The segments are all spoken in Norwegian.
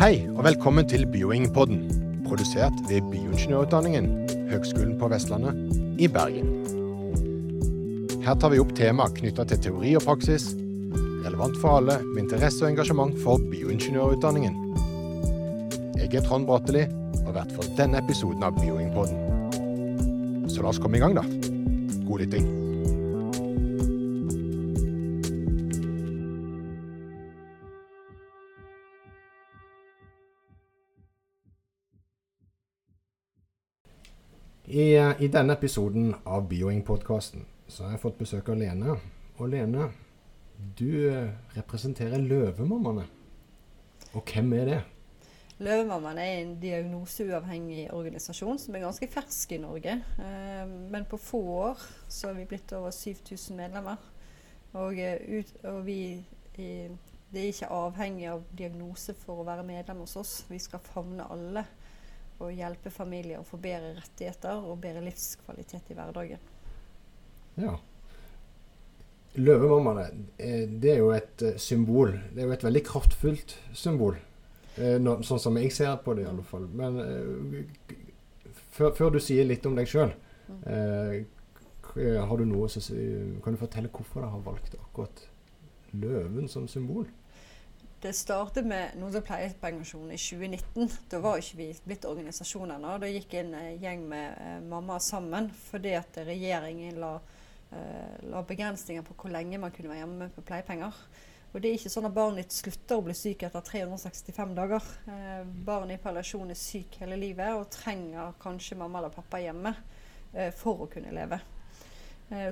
Hei, og velkommen til Bioingpodden, produsert ved Bioingeniørutdanningen, Høgskolen på Vestlandet i Bergen. Her tar vi opp tema knytta til teori og praksis, relevant for alle med interesse og engasjement for bioingeniørutdanningen. Jeg er Trond Bratteli, og vert for denne episoden av Bioingpodden. Så la oss komme i gang, da. God lytting. I, denne episoden av Bioing-podkasten så har jeg fått besøk av Lene. Og Lene, du eh, representerer Løvemammaene. Og hvem er det? Løvemammaene er en diagnoseuavhengig organisasjon som er ganske fersk i Norge. Eh, men på få år så har vi blitt over 7000 medlemmer. Og, eh, ut, og vi det er ikke avhengig av diagnose for å være medlem hos oss. Vi skal favne alle og hjelpe familier å få bedre rettigheter og bedre livskvalitet i hverdagen. Ja. Løvemammaene, eh, det er jo et eh, symbol. Det er jo et veldig kraftfullt symbol. Eh, sånn som jeg ser på det, i alle fall. Men før, før du sier litt om deg sjøl, har du noe som kan du fortelle hvorfor du har valgt akkurat løven som symbol? Det startet med noen som pleiepensjon i 2019. Da var ikke vi blitt organisasjon ennå. Da gikk en uh, gjeng med eh, mammaer sammen fordi at regjeringen la, eh, la, begrensninger på hvor lenge man kunne være hjemme på pleiepenger. Og det er ikke sånn at barnet slutter å bli syk etter 365 dager. Eh, barnet i palliasjon er syk hele livet og trenger kanskje mamma eller pappa hjemme for å kunne leve.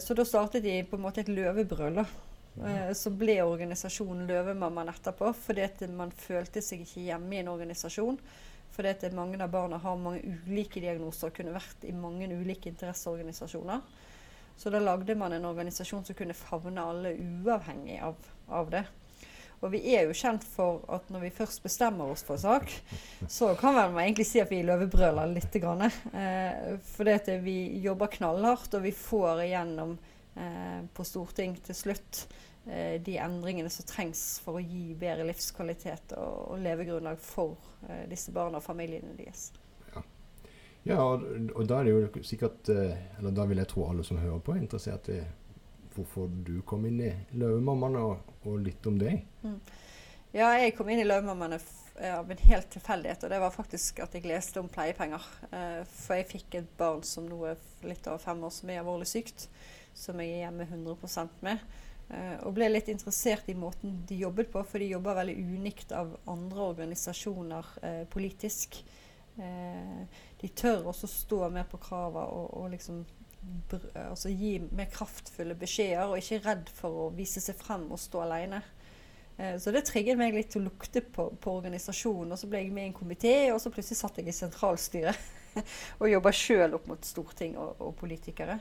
så da startet de på en måte et løvebrøl. da Eh, så ble organisasjonen Løvemammaen etterpå, fordi at man følte seg ikke hjemme i en organisasjon. Fordi at mange av barna har mange ulike diagnoser og kunne vært i mange ulike interesseorganisasjoner. Så da lagde man en organisasjon som kunne favne alle uavhengig av, av det. Og vi er jo kjent for at når vi først bestemmer oss for en sak, så kan man egentlig si at vi løvebrøler litt. Eh, fordi vi jobber knallhardt, og vi får igjennom på Storting til slutt Eh, de endringene som trengs for å gi bedre livskvalitet og, og levegrunnlag for uh, disse barna og familiene deres. Ja, ja og, og, da er det jo sikkert Eller da vil jeg tro alle som hører på, er interessert i hvorfor du kom inn i Løvemammaene, og, og, litt om deg. Mm. Ja, jeg kom inn i Løvemammaene av en helt tilfeldighet, og det var faktisk at jeg leste om pleiepenger. For jeg fikk et barn som nå er litt over fem år som er alvorlig sykt, som jeg er hjemme 100% med. Uh, og ble litt interessert i måten de jobbet på, for de jobber veldig unikt av andre organisasjoner eh, politisk. Eh, de tør også stå mer på kravene og, og liksom altså gi mer kraftfulle beskjeder, og ikke redd for å vise seg frem og stå alene. Så det trigget meg litt til å lukte på, på, organisasjonen. Og så ble jeg med i en komité, og så plutselig satt jeg i sentralstyret og jobba sjøl opp mot storting og, og politikere.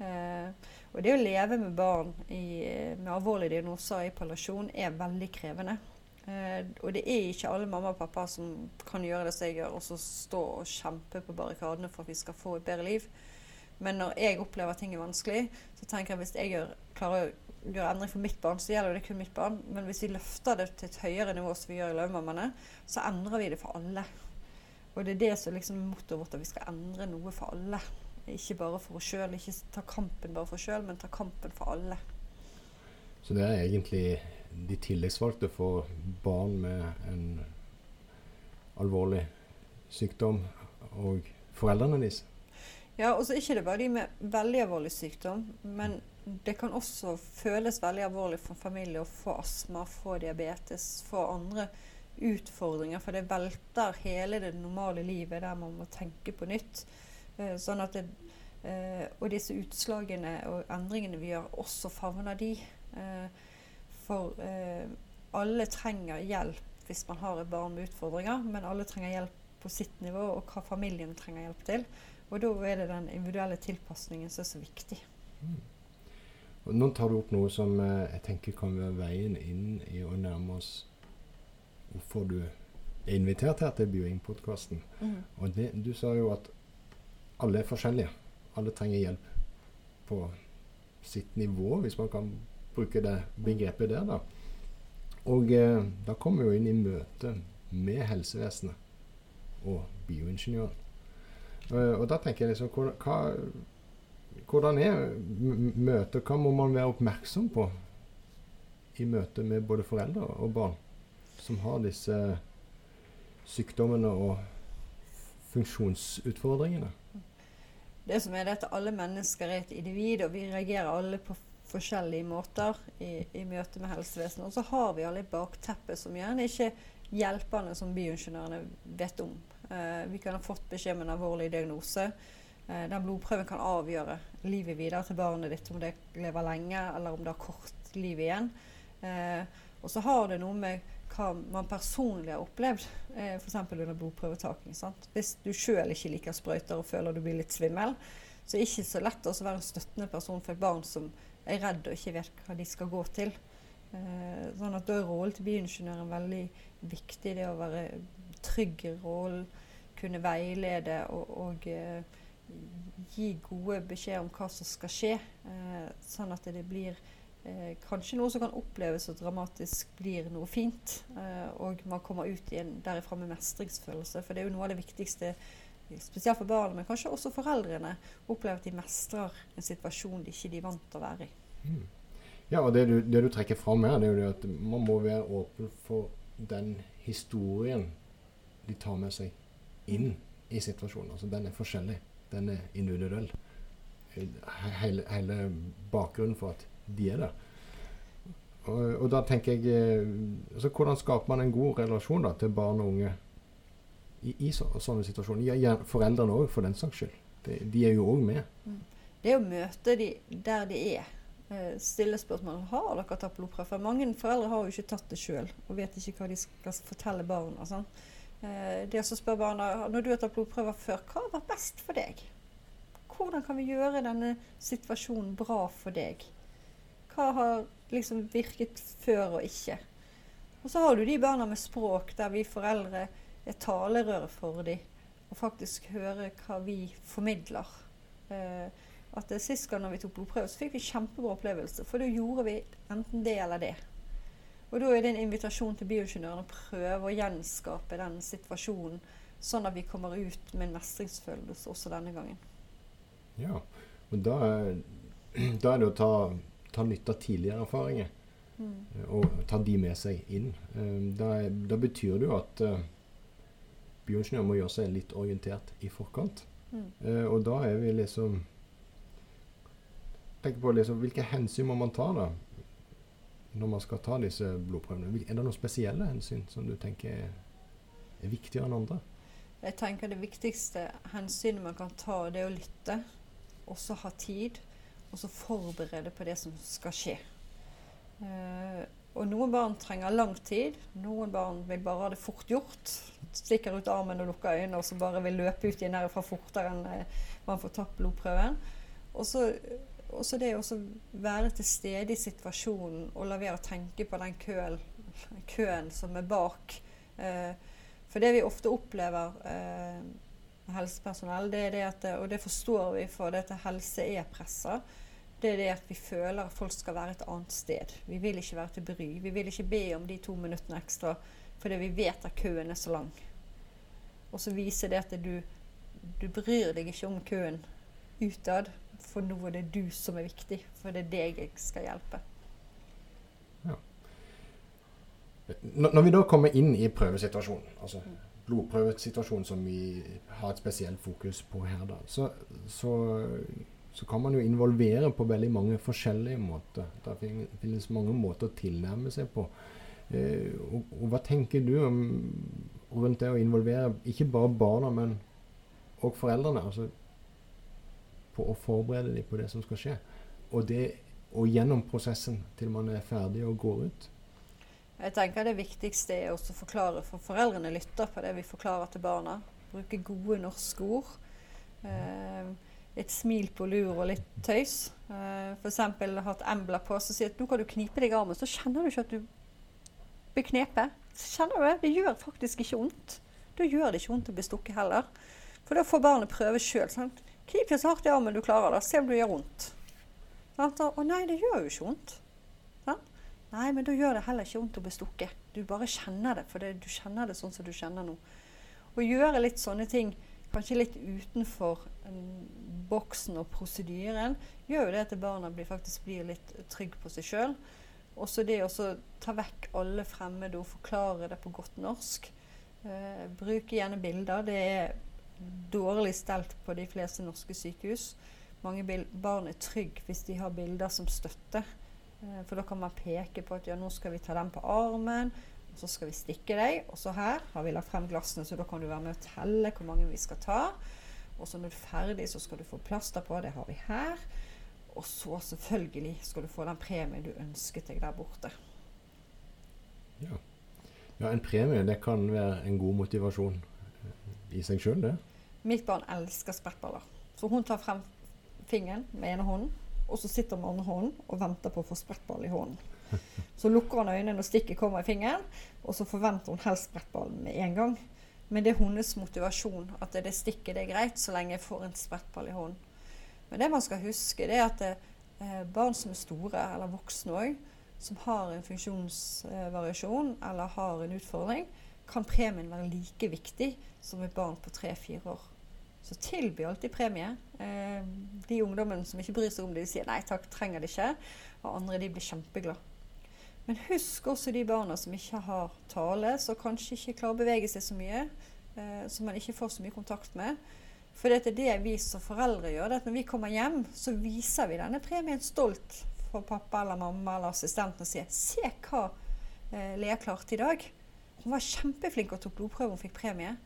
Eh, og det å leve med barn i, med alvorlige diagnoser i palliasjon er veldig krevende. Eh, og det er ikke alle mamma og pappa som kan gjøre det som jeg gjør, og så stå og kjempe på barrikadene for at vi skal få et bedre liv. Men når jeg opplever at ting er vanskelig, så tenker jeg at hvis jeg gjør, klarer å gjøre endring for mitt barn, så gjelder det kun mitt barn. Men hvis vi løfter det til et høyere nivå, som vi gjør i Løvemammaene, så endrer vi det for alle. Og det er det som liksom mottoet vårt, at vi skal endre noe for alle. Ikke bare for oss sjøl, ikke ta kampen bare for oss sjøl, men ta kampen for alle. Så det er egentlig de tillitsvalgte for barn med en alvorlig sykdom og foreldrene deres? Ja, og så er ikke det bare de med veldig alvorlig sykdom, men det kan også føles veldig alvorlig for familie å få astma, få diabetes, få andre utfordringer. For det velter hele det normale livet der man må tenke på nytt. Eh, sånn at det, eh, og disse utslagene og endringene vi gjør, også favner de. Eh, for alle trenger hjelp hvis man har et barn med utfordringer, men alle trenger hjelp på sitt nivå, og hva familien trenger hjelp til. Og da er det den individuelle tilpasningen som er så viktig. Mm. Og nå tar du opp noe som jeg tenker kan være veien inn i å nærme oss hvorfor du er invitert her til Bioing-podkasten. Mm. Og det, du sa jo at alle er forskjellige. Alle trenger hjelp på sitt nivå, hvis man kan bruke det begrepet der. da. Og eh, da kommer vi jo inn i møte med helsevesenet og bioingeniøren. Og da tenker jeg liksom hva, Hvordan er møtet? Hva må man være oppmerksom på i møte med både foreldre og barn som har disse sykdommene og funksjonsutfordringene? Det som er det at alle mennesker er et individ, og vi reagerer alle på forskjellige måter i, i møte med helsevesenet. Og så har vi alle et bakteppe som gjerne ikke hjelperne som bioingeniørene vet om. Eh, vi kan ha fått beskjed om en alvorlig diagnose. Eh, den blodprøven kan avgjøre livet videre til barnet ditt, om det lever lenge eller om det har kort liv igjen. Eh, og så har det noe med hva man personlig har opplevd, eh, f.eks. under blodprøvetaking. Sant? Hvis du sjøl ikke liker sprøyter og føler du blir litt svimmel, så er det ikke så lett å være en støttende person for et barn som er redd og ikke vet hva de skal gå til. Eh, sånn at Da er rollen til bioingeniøren veldig viktig. Det å være trygg i rollen, kunne veilede og, og eh, gi gode beskjeder om hva som skal skje. Eh, sånn at det blir eh, kanskje noe som kan oppleves så dramatisk blir noe fint. Eh, og man kommer ut igjen derifra med mestringsfølelse. For det er jo noe av det viktigste, spesielt for barna, men kanskje også foreldrene, opplever at de mestrer en situasjon de ikke er vant til å være i. Mm. Ja, og det du, det du, trekker fram her, det er jo at man må være åpen for den historien de tar med seg inn i situasjonen. Altså den er forskjellig. Den er individuell. Hele, hele bakgrunnen for at de er der. Og, og, da tenker jeg eh, altså Hvordan skaper man en god relasjon da, til barn og unge i, i så, sånne situasjoner? Ja, foreldrene òg, for den saks skyld. De, de er jo òg med. Mm. Det å møte de der de er. Eh, stille spørsmål har dere tatt blodprøve. For mange foreldre har jo ikke tatt det sjøl og vet ikke hva de skal fortelle barna. Sånn. Eh, det å spørre barna når du har tatt blodprøver før, hva vært best for deg? Hvordan kan vi gjøre denne situasjonen bra for deg? Hva har liksom virket før og ikke? Og så har du de barna med språk der vi foreldre er talerør for dem, og faktisk høre hva vi formidler. Eh, at Sist gang når vi tok blodprøve, så fikk vi kjempebra opplevelse, for da gjorde vi enten det eller det. Og Da er det en invitasjon til bioingeniøren å prøve å gjenskape den situasjonen, sånn at vi kommer ut med en mestringsfølelse også denne gangen. Ja, og da, da er det å ta ta nytte av tidligere erfaringer. Mm. Og ta de med seg inn. Um, da, da, betyr det jo at uh, bioingeniør må gjøre seg litt orientert i forkant. Mm. Uh, og da er vi liksom Tenk på liksom, hvilke hensyn må man ta da når man skal ta disse blodprøvene? Er det noen spesielle hensyn som du tenker er, er viktigere enn andre? Jeg tenker Det viktigste hensynet man kan ta, det er å lytte. Også ha tid og så forberede på det som skal skje. Uh, og noen barn trenger lang tid. Noen barn vil bare ha det fort gjort. Stikker ut armen og lukker øynene og så bare vil løpe ut igjen derfra fortere enn uh, man får tatt blodprøven. Og så det å være til stede i situasjonen og la være å tenke på den køen, køen som er bak. Uh, for det vi ofte opplever helsepersonell, det er det at, og det forstår vi for det at helse er pressa, det er det at vi føler at folk skal være et annet sted. Vi vil ikke være til bry. Vi vil ikke be om de to minuttene ekstra fordi vi vet at køen er så lang. Og så viser det at du, du bryr deg ikke om køen utad, for nå er det du som er viktig. For det er deg jeg skal hjelpe. Ja. Når vi da kommer inn i prøvesituasjonen, altså mm blodprøvesituasjon som vi har et spesielt fokus på her, da, så, så, så, kan man jo involvere på veldig mange forskjellige måter. Det finnes mange måter å tilnærme seg på. Eh, og, og, hva tenker du om rundt det å involvere ikke bare barna, men òg foreldrene? altså På å forberede dem på det som skal skje. Og, det, og gjennom prosessen til man er ferdig og går ut. Jeg tenker Det viktigste er å forklare for foreldrene lytter på det vi forklarer til barna. Bruke gode norske ord. Eh, et smil på lur og litt tøys. Eh, F.eks. hatt Embla på som sier at nå kan du knipe deg i armen. Så kjenner du ikke at du blir knepet. Kjenner du det? Det gjør faktisk ikke vondt. Da gjør det ikke vondt å bli stukket heller. For da får barnet prøve sjøl. Knip så hardt i armen du klarer, da. Se om det gjør vondt. Å nei, det gjør jo ikke vondt. Nei, men da gjør det heller ikke vondt å bli stukket. Du bare kjenner det, for det, du kjenner det sånn som du kjenner nå. Å gjøre litt sånne ting, kanskje litt utenfor um, boksen og prosedyren, gjør jo det at barna blir, faktisk blir litt trygge på seg sjøl. Også det å ta vekk alle fremmede og forklare det på godt norsk. Eh, bruke gjerne bilder. Det er dårlig stelt på de fleste norske sykehus. Mange barn er trygge hvis de har bilder som støtte. Eh, for da kan man peke på at ja, nå skal vi ta den på armen, og så skal vi stikke deg. Og så her har vi lagt frem glassene, så da kan du være med å telle hvor mange vi skal ta. Og så når du er ferdig, så skal du få plaster på. Det har vi her. Og så selvfølgelig skal du få den premien du ønsket deg der borte. Ja. ja en premie det kan være en god motivasjon i seg sjøl, det. Mitt barn elsker sprettballer. Så hun tar frem fingeren med ene hånden, og så sitter hun med andre hånden og venter på å få sprettball i hånden. Så lukker hun øynene når stikket kommer i fingeren, og så forventer hun helst sprettballen med en gang. Men det er hennes motivasjon at det stikket det er greit så lenge jeg får en sprettball i hånden. Men det man skal huske, det er at det, eh, barn som er store, eller voksne òg, som har en funksjonsvariasjon eller har en utfordring, kan premien være like viktig som et barn på tre-fire år. Så tilby alltid premie. Eh, de ungdommene som ikke bryr seg om det, de sier nei takk, trenger det ikke. Og andre de blir kjempeglade. Men husk også de barna som ikke har tale, som kanskje ikke klarer å bevege seg så mye. Eh, som man ikke får så mye kontakt med. For det er det vi som foreldre gjør. at Når vi kommer hjem, så viser vi denne premien stolt for pappa eller mamma eller assistenten og sier 'Se hva eh, Lea klarte i dag'. Hun var kjempeflink og tok blodprøve og fikk premie.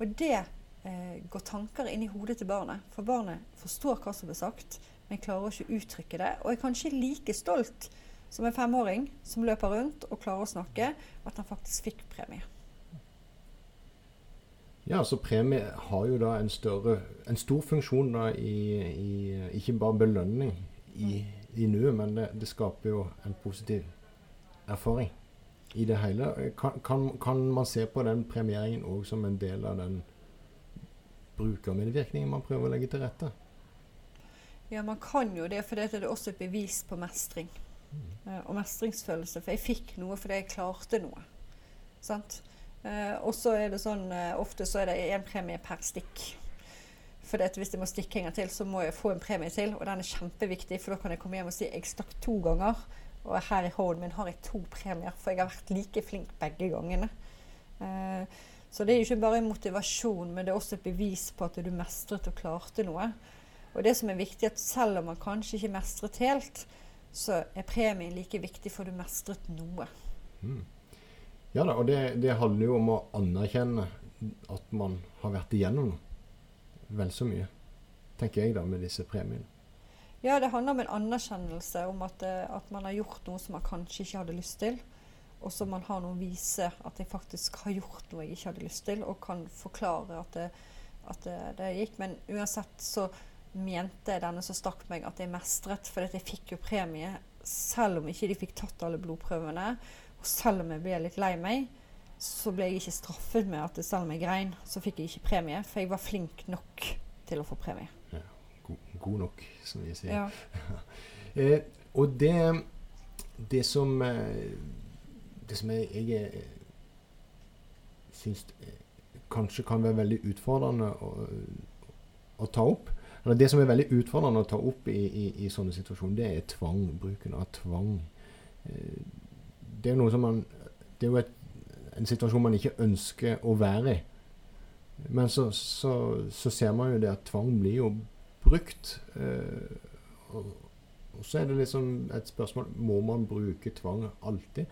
Og det eh, går tanker inn i hodet til barnet. For barnet forstår hva som blir sagt, men klarer ikke å uttrykke det. Og er kanskje like stolt som en femåring som løper rundt og klarer å snakke, at han faktisk fikk premie. Ja, så premie har jo da en, større, en stor funksjon da i, i Ikke bare belønning i, mm. i nuet, men det, det skaper jo en positiv erfaring i det hele. Kan, kan, kan man se på den premieringen òg som en del av den brukermedvirkningen man prøver å legge til rette? Ja, man kan jo det, for det er også et bevis på mestring. Mm. Uh, og mestringsfølelse. For jeg fikk noe fordi jeg klarte noe. Sant? Uh, og så er det sånn uh, Ofte så er det én premie per stikk. For hvis jeg må stikke en gang til, så må jeg få en premie til. Og den er kjempeviktig, for da kan jeg komme hjem og si jeg stakk to ganger. Og her i hånden min har jeg to premier, for jeg har vært like flink begge gangene. Eh, så det er ikke bare en motivasjon, men det er også et bevis på at du mestret og klarte noe. Og det som er viktig, at selv om man kanskje ikke mestret helt, så er premien like viktig, for du mestret noe. Mm. Ja da, og det, det, handler jo om å anerkjenne at man har vært igjennom vel så mye, tenker jeg da, med disse premiene. Ja, det handler om en anerkjennelse om at, eh, at, man har gjort noe som man kanskje ikke hadde lyst til. Og så man har noen viser vise at jeg faktisk har gjort noe jeg ikke hadde lyst til, og kan forklare at det, at det, det gikk. Men uansett så mente denne som stakk meg, at jeg mestret, for jeg fikk jo premie selv om ikke de fikk tatt alle blodprøvene. Og selv om jeg ble litt lei meg, så ble jeg ikke straffet med at selv om jeg grein, så fikk jeg ikke premie, for jeg var flink nok til å få premie god, god nok, som vi sier. Ja. eh, og det, det som eh, Det som jeg, jeg eh, syns eh, kanskje kan være veldig utfordrende å, å, ta opp eller Det som er veldig utfordrende å ta opp i, i, i sånne situasjoner, det er tvang. Bruken av tvang. Det er jo noe som man Det er jo et, en situasjon man ikke ønsker å være i. Men så, så, så, ser man jo det at tvang blir jo brukt. Eh, og, og, så er det liksom et spørsmål må man bruke tvang alltid.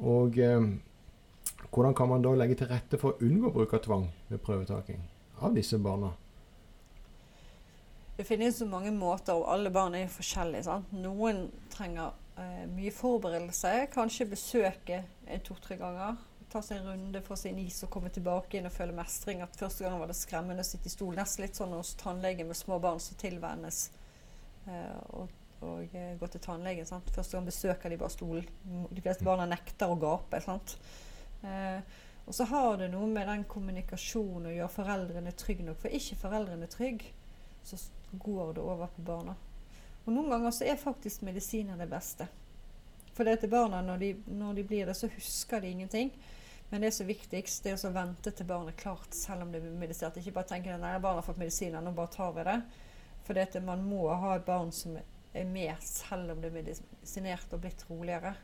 Og eh, hvordan kan man da legge til rette for å unngå bruk av tvang ved prøvetaking av disse barna? Det finnes så mange måter, og alle barn er forskjellige. Sant? Noen trenger eh, mye forberedelse, kanskje besøke to-tre ganger ta seg en runde, få seg en is og komme tilbake inn og føle mestring. At første gang var det skremmende å sitte i stol. Nesten litt sånn hos tannlegen med små barn som tilvennes eh, og eh, gå til tannlegen. Sant? Første gang besøker de bare stolen. De fleste barna nekter å gape. Sant? Eh, og så har det noe med den kommunikasjonen å gjøre foreldrene trygge nok. For ikke foreldrene trygge, så går det over på barna. Og noen ganger så er faktisk medisiner det beste. For det til barna, når de, når de blir det, så husker de ingenting. Men det som er viktigst, det er å vente til barnet er klart, selv om det er medisert. Ikke bare tenke at barna har fått medisiner, nå bare tar vi det. For man må ha et barn som er med, selv om det er medisinert og blitt roligere.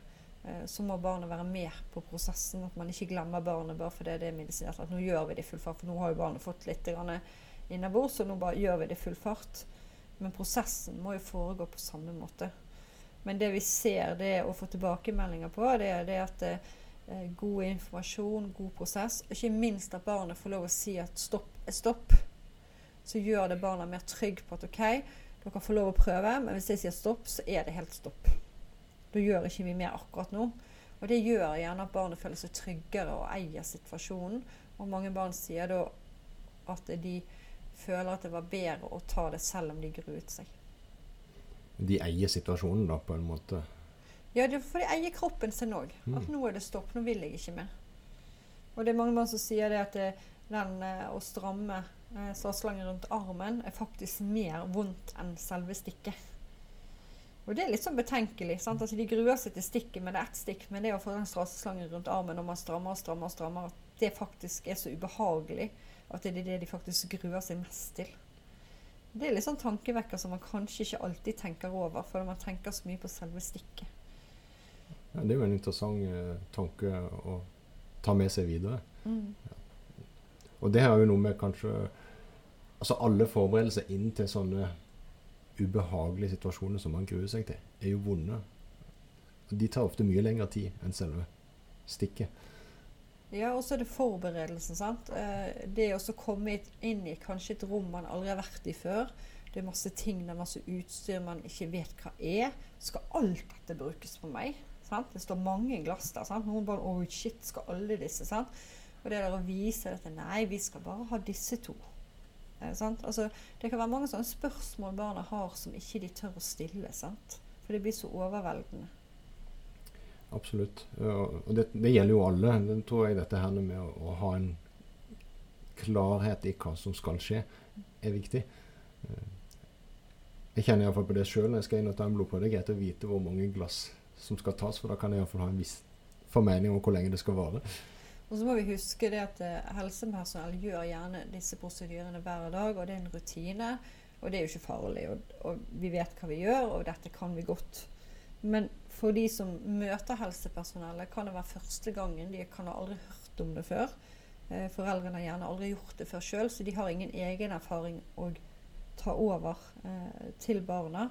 Eh, så må barnet være med på prosessen. At man ikke glemmer barnet bare fordi det er medisinert. At nå gjør vi det i full fart, for nå har jo barnet fått litt innabords, så nå bare gjør vi det i full fart. Men prosessen må jo foregå på samme måte. Men det vi ser det å få tilbakemeldinger på, det er det at eh, god informasjon, god prosess, og ikke minst at barnet får lov å si at stopp er stopp, så gjør det barna mer trygg på at OK, dere får lov å prøve, men hvis jeg sier stopp, så er det helt stopp. Da gjør ikke vi mer akkurat nå. Og det gjør gjerne at barnet føler seg tryggere og eier situasjonen. Og mange barn sier da at de føler at det var bedre å ta det selv om de gruet seg. De eier situasjonen da, på en måte? Ja, for de eier kroppen sin òg. Mm. At nå er det stopp, nå vil jeg ikke mer. Og det er mange barn som sier det at det, den eh, å stramme eh, strasslangen rundt armen er faktisk mer vondt enn selve stikket. Og det er litt sånn betenkelig. sant? Altså, de gruer seg til stikket, men det er ett stikk. Men det å få den strasslangen rundt armen når man strammer og strammer, og strammer, at det faktisk er så ubehagelig at det er det de faktisk gruer seg mest til. Det er litt sånn tankevekker som man kanskje ikke alltid tenker over, fordi man tenker så mye på selve stikket. Ja, det er jo en interessant eh, tanke å ta med seg videre. Mm. Og det er jo noe med kanskje Altså alle forberedelser inn til sånne ubehagelige situasjoner som man gruer seg til, er jo vonde. De tar ofte mye lengre tid enn selve stikket. Ja, og så er det forberedelsen. sant? Eh, det å komme inn i kanskje et rom man aldri har vært i før. Det er masse ting, det er masse utstyr man ikke vet hva er. Skal alt dette brukes på meg? Sant? Det står mange glass der. sant? Noen bare Oh shit, skal alle disse? sant? Og det der å vise dette Nei, vi skal bare ha disse to. Eh, altså, det kan være mange sånne spørsmål barna har som ikke de tør å stille. sant? For det blir så overveldende. Absolutt. Og det, det, gjelder jo alle. Det tror jeg dette her med å, å, ha en klarhet i hva som skal skje, er viktig. Eh, jeg kjenner iallfall på det sjøl når jeg skal inn og ta en blodprøve. Det er greit å vite hvor mange glass som skal tas, for da kan jeg iallfall ha en viss formening om hvor lenge det skal vare. Og så må vi huske det at eh, helsepersonell gjør gjerne disse prosedyrene hver dag, og det er en rutine. Og det er jo ikke farlig. Og, og vi vet hva vi gjør, og dette kan vi godt. Men for de som møter helsepersonellet, kan det være første gangen. De kan ha aldri hørt om det før. Eh, foreldrene har gjerne aldri gjort det før sjøl, så de har ingen egen erfaring å ta over eh, til barna.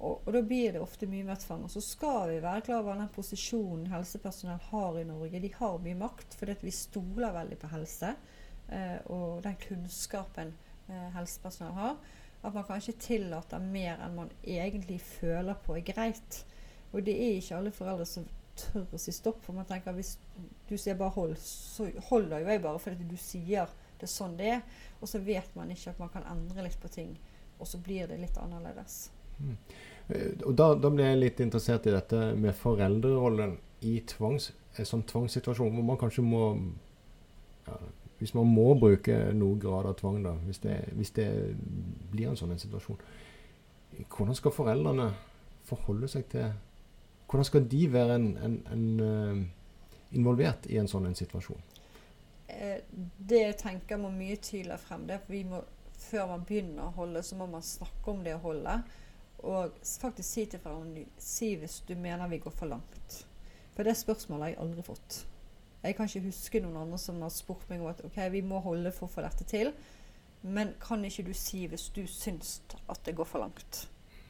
Og, og, da blir det ofte mye mer tvang. Og så skal vi være klar over den posisjonen helsepersonell har i Norge. De har mye makt fordi vi stoler veldig på helse eh, og den kunnskapen eh, helsepersonell har. At man kan ikke tillate mer enn man egentlig føler på er greit. Og det er ikke alle foreldre som tør å si stopp. For man tenker hvis du sier bare hold, så holder jo jeg bare fordi du sier det er sånn det er. Og så vet man ikke at man kan endre litt på ting. Og så blir det litt annerledes. Mm. Og da, da ble jeg litt interessert i dette med foreldrerollen i tvangs, en sånn tvangssituasjon hvor man kanskje må ja, Hvis man må bruke noe grad av tvang, da, hvis det, hvis det blir en sånn en situasjon, hvordan skal foreldrene forholde seg til hvordan skal de være en, en, en, uh, involvert i en sånn en situasjon? Eh, det jeg tenker må mye tydeligere frem. det vi må, Før man begynner å holde, så må man snakke om det å holde. Og faktisk si til foreldrene si hvis du mener vi går for langt. For det spørsmålet har jeg aldri fått. Jeg kan ikke huske noen andre som har spurt meg om at ok, vi må holde for å få dette til. Men kan ikke du si hvis du syns at det går for langt?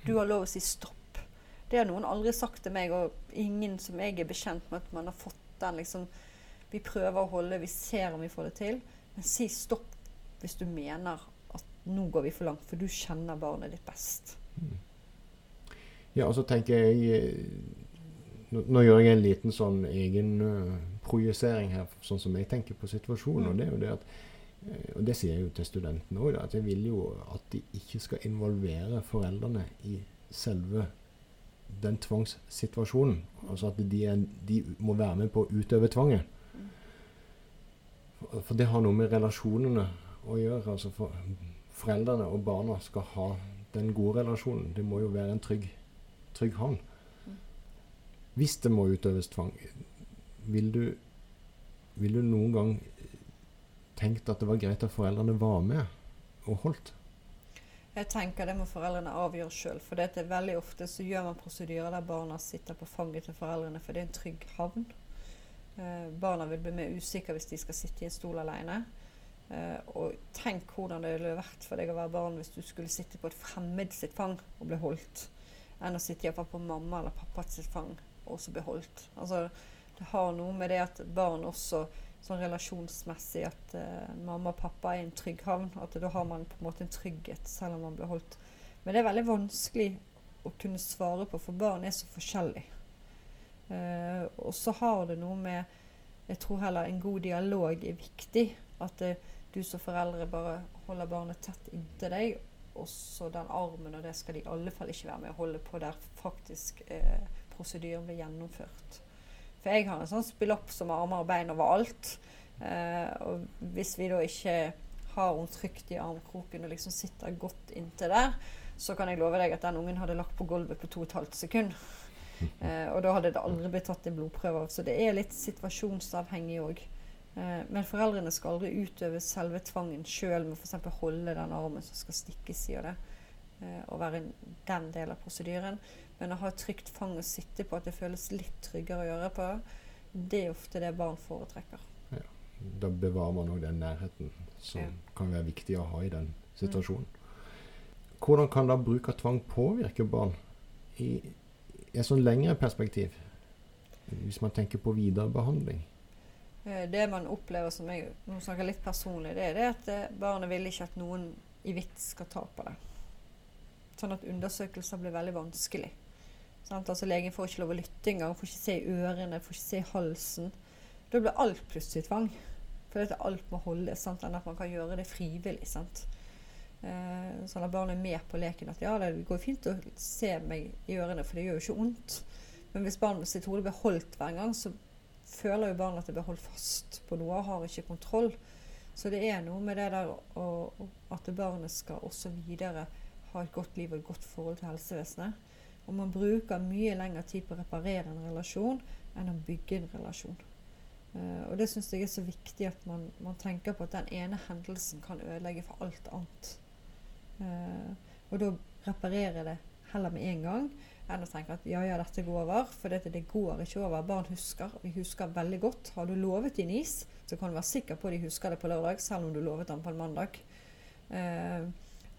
Du har lov å si stopp. Det har noen aldri sagt til meg, og ingen som jeg er bekjent med at man har fått den liksom Vi prøver å holde, vi ser om vi får det til. Men si stopp hvis du mener at nå går vi for langt, for du kjenner barnet ditt best. Mm. Ja, og så tenker jeg eh, nå, nå, gjør jeg en liten sånn egen uh, projisering her, sånn som jeg tenker på situasjonen. Mm. Og det er jo det at uh, og det sier jeg jo til studentene òg, at jeg vil jo at de ikke skal involvere foreldrene i selve den tvangssituasjonen. Altså at de, er, de, må være med på å utøve tvangen. For, for det har noe med relasjonene å gjøre. altså for Foreldrene og barna skal ha den gode relasjonen. Det må jo være en trygg, trygg havn. Hvis det må utøves tvang, vil du, vil du noen gang tenkt at det var greit at foreldrene var med og holdt? Jeg tenker det må foreldrene avgjøre sjøl. For det er veldig ofte så gjør man prosedyrer der barna sitter på fanget til foreldrene, for det er en trygg havn. Eh, barna vil bli mer usikre hvis de skal sitte i en stol alene. Eh, og tenk hvordan det ville vært for deg å være barn hvis du skulle sitte på et fremmed sitt fang og bli holdt, enn å sitte iallfall på mamma eller pappa sitt fang og så beholdt. Altså, det har noe med det at barn også sånn relasjonsmessig at uh, mamma og pappa er en trygg havn. At da har man på en måte en trygghet selv om man blir holdt. Men det er veldig vanskelig å kunne svare på, for barn er så forskjellige. Uh, og så har det noe med Jeg tror heller en god dialog er viktig. At uh, du som foreldre bare holder barnet tett inntil deg. Og så den armen, og det skal de i alle fall ikke være med å holde på der faktisk prosedyren blir gjennomført. For jeg har en sånn spillopp som armer og bein overalt. Eh, og hvis vi da ikke har henne trygt i armkroken og liksom sitter godt inntil der, så kan jeg love deg at den ungen hadde lagt på gulvet på to og et halvt sekund. Eh, og da hadde det aldri blitt tatt en blodprøve. Så det er litt situasjonsavhengig òg. Eh, men foreldrene skal aldri utøve selve tvangen sjøl med f.eks. holde den armen som skal stikkes i, og det. Eh, og være den delen av prosedyren. Men å ha et trygt fang å sitte på, at det føles litt tryggere å gjøre på, det er ofte det barn foretrekker. Ja, da bevarer man òg den nærheten som ja. kan være viktig å ha i den situasjonen. Mm. Hvordan kan da bruk av tvang påvirke barn i, et sånn lengre perspektiv? Hvis man tenker på viderebehandling? Eh, det man opplever som jeg nå snakker litt personlig, det er det at eh, barnet vil ikke at noen i vits skal ta på det. Sånn at undersøkelser blir veldig vanskelig. Altså, legen får ikke lov å lytte engang, får ikke se i ørene, får ikke se i halsen. Da blir alt plutselig tvang. For dette alt må holdes, sant? enn at man kan gjøre det frivillig. Sant? Eh, sånn at barnet er med på leken. At ja, det går fint å se meg i ørene, for det gjør jo ikke vondt. Men hvis barnet sitt hode blir holdt hver gang, så føler jo barnet at det blir holdt fast på noe og har ikke kontroll. Så det er noe med det der og, at barnet skal også videre ha et godt liv og et godt forhold til helsevesenet. Og man bruker mye lengre tid på å reparere en relasjon enn å bygge en relasjon. Uh, og det syns jeg er så viktig at man, man, tenker på at den ene hendelsen kan ødelegge for alt annet. Uh, og da reparere det heller med en gang enn å tenke at ja, ja, dette går over. For dette, det går ikke over. Barn husker. Vi husker veldig godt. Har du lovet din is, så kan du være sikker på at de husker det på lørdag, selv om du lovet den på en mandag. Eh,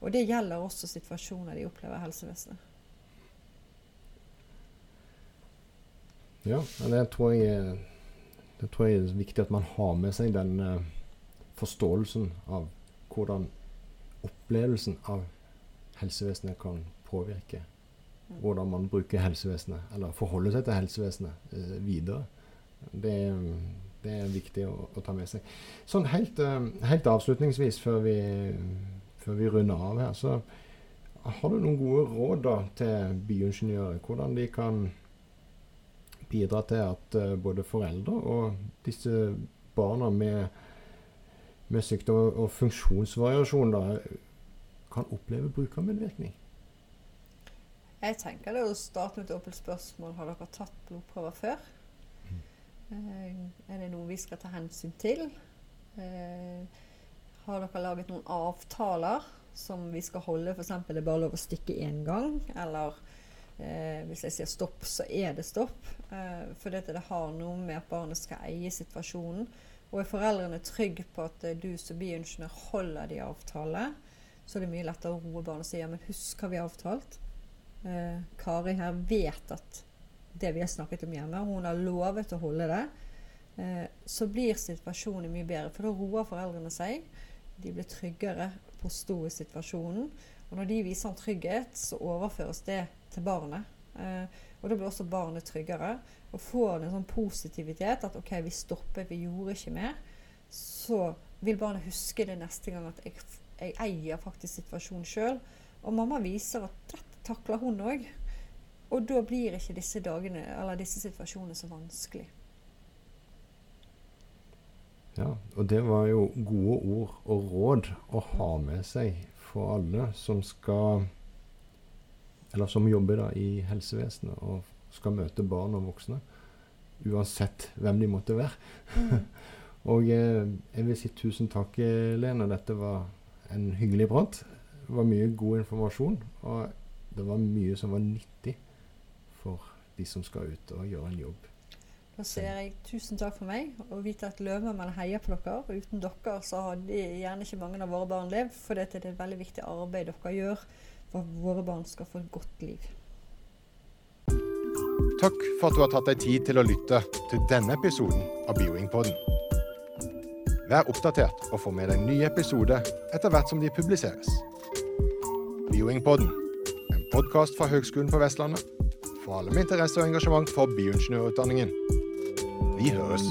og det gjelder også situasjoner de opplever i helsevesenet. Ja, det tror, jeg, det tror jeg er viktig at man har med seg den uh, forståelsen av hvordan opplevelsen av helsevesenet kan påvirke. Hvordan man bruker helsevesenet, eller forholder seg til helsevesenet eh, videre. Det, det, er viktig å, å, ta med seg. Sånn helt, uh, helt avslutningsvis, før vi, før vi, runder av her, så har du noen gode råd da, til bioingeniører? Hvordan de kan bidra til at uh, både foreldre og disse barna med, med sykdom og funksjonsvariasjon da, kan oppleve brukermedvirkning? Jeg tenker det å starte med et åpent spørsmål. Har dere tatt blodprøver før? Uh, er det noe vi skal ta hensyn til? Uh, har dere laget noen avtaler som vi skal holde? F.eks. det er bare lov å stikke én gang. Eller Eh, hvis jeg sier stopp, så er det stopp. Eh, for dette, det har noe med at barnet skal eie situasjonen. Og er foreldrene trygge på at eh, du som bioingeniør holder de avtalene, så er det mye lettere å roe barnet og si ja, men husk hva vi har avtalt. Eh, Kari her vet at det vi har snakket om hjemme, hun har lovet å holde det. Eh, så blir situasjonen mye bedre, for da roer foreldrene seg. De blir tryggere på å stå i situasjonen. Og når de viser en trygghet, så overføres det til barnet. Eh, og da blir også barnet tryggere. Og får en sånn positivitet at OK, vi stoppet, vi gjorde ikke mer. Så vil barnet huske det neste gang at jeg, jeg eier faktisk situasjonen sjøl. Og mamma viser at dette takler hun òg. Og da blir ikke disse dagene, eller disse situasjonene så vanskelig. Ja, og det var jo gode ord og råd å ha med seg for alle som skal eller som jobber da i helsevesenet og skal møte barn og voksne. Uansett hvem de måtte være. Mm. og eh, jeg vil si tusen takk, Lene. Dette var en hyggelig prat. Det var mye god informasjon. Og det var mye som var nyttig for de som skal ut og gjøre en jobb. Da sier jeg tusen takk for meg, og vite at Løvemann heier på dere. Uten dere så hadde gjerne ikke mange av våre barn levd, for det er et veldig viktig arbeid dere gjør for at våre barn skal få et godt liv. Takk for at du har tatt deg tid til å lytte til denne episoden av Bioingpodden. Vær oppdatert og få med deg nye episoder etter hvert som de publiseres. Bioingpodden, en podkast fra Høgskolen på Vestlandet for alle med interesse og engasjement for bioingeniørutdanningen. Vi høres.